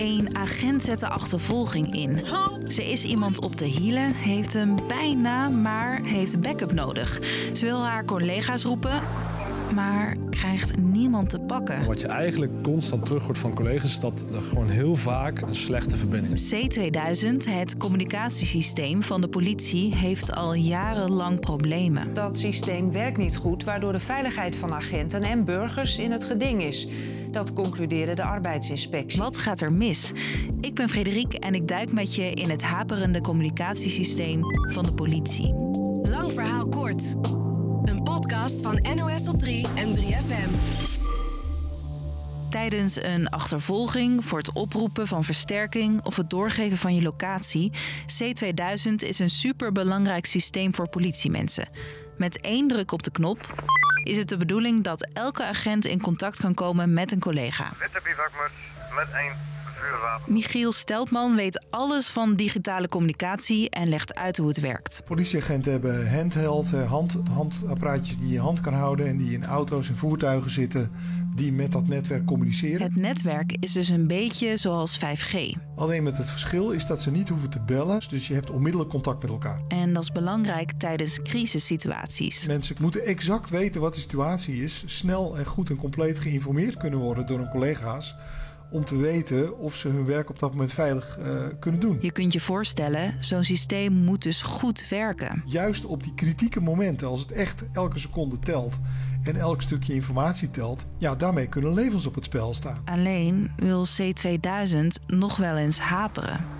Een agent zet de achtervolging in. Ze is iemand op de hielen, heeft hem bijna, maar heeft backup nodig. Ze wil haar collega's roepen, maar krijgt niemand te pakken. Wat je eigenlijk constant terug hoort van collega's is dat er gewoon heel vaak een slechte verbinding is. C2000, het communicatiesysteem van de politie, heeft al jarenlang problemen. Dat systeem werkt niet goed, waardoor de veiligheid van agenten en burgers in het geding is. Dat concludeerde de arbeidsinspectie. Wat gaat er mis? Ik ben Frederik en ik duik met je in het haperende communicatiesysteem van de politie. Lang verhaal kort. Een podcast van NOS op 3 en 3FM. Tijdens een achtervolging, voor het oproepen van versterking of het doorgeven van je locatie, C2000 is een superbelangrijk systeem voor politiemensen. Met één druk op de knop is het de bedoeling dat elke agent in contact kan komen met een collega. Met. Michiel Steltman weet alles van digitale communicatie en legt uit hoe het werkt. Politieagenten hebben handheld, eh, hand, handapparaatjes die je hand kan houden en die in auto's en voertuigen zitten die met dat netwerk communiceren. Het netwerk is dus een beetje zoals 5G. Alleen met het verschil is dat ze niet hoeven te bellen, dus je hebt onmiddellijk contact met elkaar. En dat is belangrijk tijdens crisissituaties. Mensen moeten exact weten wat de situatie is, snel en goed en compleet geïnformeerd kunnen worden door hun collega's om te weten of ze hun werk op dat moment veilig eh, kunnen doen. Je kunt je voorstellen, zo'n systeem moet dus goed werken. Juist op die kritieke momenten, als het echt elke seconde telt en elk stukje informatie telt, ja, daarmee kunnen levens op het spel staan. Alleen wil C2000 nog wel eens haperen.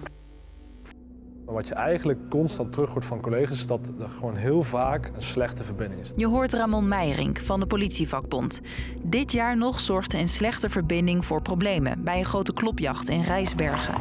Maar wat je eigenlijk constant terug hoort van collega's is dat er gewoon heel vaak een slechte verbinding is. Je hoort Ramon Meijering van de politievakbond. Dit jaar nog zorgde een slechte verbinding voor problemen bij een grote klopjacht in Rijsbergen.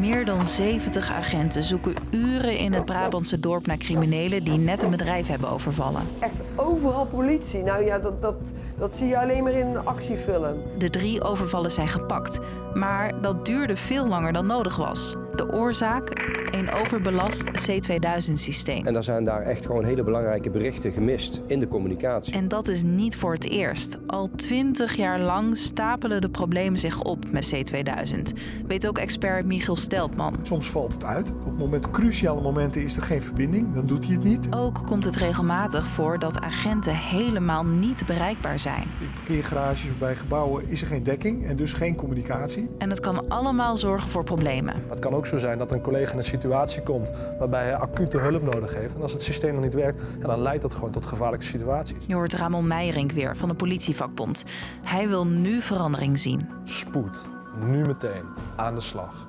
Meer dan 70 agenten zoeken uren in het Brabantse dorp naar criminelen die net een bedrijf hebben overvallen. Echt overal politie. Nou ja, dat, dat, dat zie je alleen maar in een actiefilm. De drie overvallen zijn gepakt, maar dat duurde veel langer dan nodig was. De oorzaak? Een overbelast C2000-systeem. En er zijn daar echt gewoon hele belangrijke berichten gemist in de communicatie. En dat is niet voor het eerst. Al twintig jaar lang stapelen de problemen zich op met C2000. Weet ook expert Michiel Steltman. Soms valt het uit. Op moment, cruciale momenten is er geen verbinding, dan doet hij het niet. Ook komt het regelmatig voor dat agenten helemaal niet bereikbaar zijn. In parkeergarages of bij gebouwen is er geen dekking en dus geen communicatie. En het kan allemaal zorgen voor problemen. Het kan ook zo zijn dat een collega in een situatie komt waarbij hij acute hulp nodig heeft. En als het systeem nog niet werkt, ja, dan leidt dat gewoon tot gevaarlijke situaties. Je hoort Ramon Meijering weer van de politievakbond. Hij wil nu verandering zien. Spoed. Nu meteen. Aan de slag.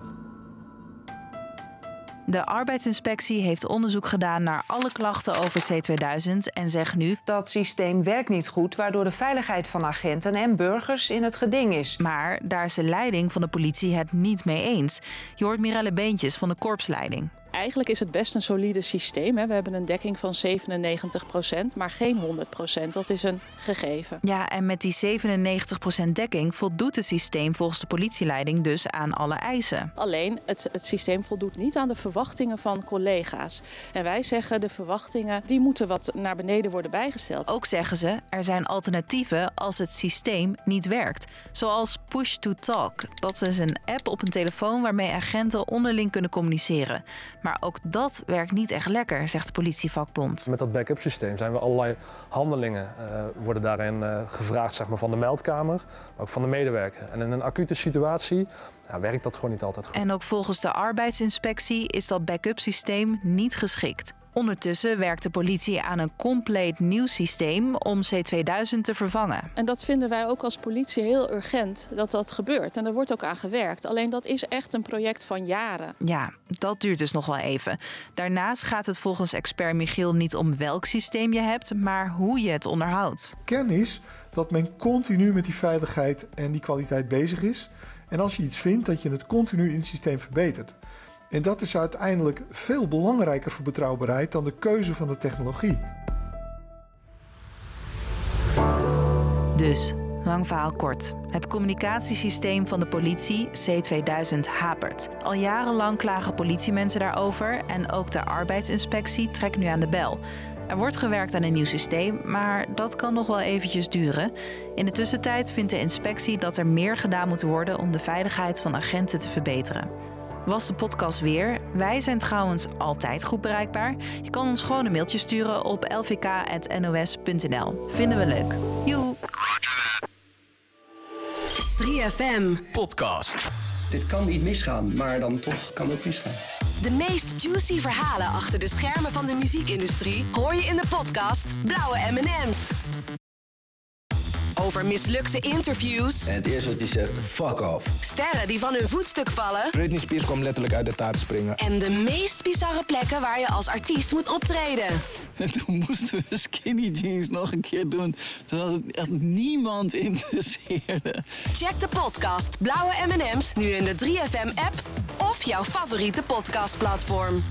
De arbeidsinspectie heeft onderzoek gedaan naar alle klachten over C2000 en zegt nu... Dat systeem werkt niet goed, waardoor de veiligheid van agenten en burgers in het geding is. Maar daar is de leiding van de politie het niet mee eens. Je hoort Mirelle Beentjes van de korpsleiding. Eigenlijk is het best een solide systeem. Hè. We hebben een dekking van 97% maar geen 100% Dat is een gegeven. Ja, en met die 97% dekking voldoet het systeem volgens de politieleiding dus aan alle eisen. Alleen, het, het systeem voldoet niet aan de verwachtingen van collega's. En wij zeggen, de verwachtingen die moeten wat naar beneden worden bijgesteld. Ook zeggen ze, er zijn alternatieven als het systeem niet werkt. Zoals Push to Talk. Dat is een app op een telefoon waarmee agenten onderling kunnen communiceren. Maar ook dat werkt niet echt lekker, zegt de politievakbond. Met dat backup systeem zijn we allerlei handelingen uh, worden daarin uh, gevraagd zeg maar, van de meldkamer, maar ook van de medewerker. En in een acute situatie ja, werkt dat gewoon niet altijd goed. En ook volgens de arbeidsinspectie is dat backup systeem niet geschikt. Ondertussen werkt de politie aan een compleet nieuw systeem om C2000 te vervangen. En dat vinden wij ook als politie heel urgent dat dat gebeurt. En er wordt ook aan gewerkt. Alleen dat is echt een project van jaren. Ja, dat duurt dus nog wel even. Daarnaast gaat het volgens expert Michiel niet om welk systeem je hebt, maar hoe je het onderhoudt. Kern is dat men continu met die veiligheid en die kwaliteit bezig is. En als je iets vindt, dat je het continu in het systeem verbetert. En dat is uiteindelijk veel belangrijker voor betrouwbaarheid dan de keuze van de technologie. Dus, lang verhaal kort. Het communicatiesysteem van de politie, C2000, hapert. Al jarenlang klagen politiemensen daarover en ook de arbeidsinspectie trekt nu aan de bel. Er wordt gewerkt aan een nieuw systeem, maar dat kan nog wel eventjes duren. In de tussentijd vindt de inspectie dat er meer gedaan moet worden om de veiligheid van agenten te verbeteren. Was de podcast weer? Wij zijn trouwens altijd goed bereikbaar. Je kan ons gewoon een mailtje sturen op lvk.nos.nl. Vinden we leuk. Joe! 3FM. Podcast. Dit kan niet misgaan, maar dan toch kan het misgaan. De meest juicy verhalen achter de schermen van de muziekindustrie hoor je in de podcast Blauwe M&M's. Over mislukte interviews. En het eerste wat hij zegt, fuck off. Sterren die van hun voetstuk vallen. Britney Spears kwam letterlijk uit de taart springen. En de meest bizarre plekken waar je als artiest moet optreden. En toen moesten we skinny jeans nog een keer doen. Terwijl het echt niemand interesseerde. Check de podcast Blauwe M&M's nu in de 3FM app of jouw favoriete podcastplatform.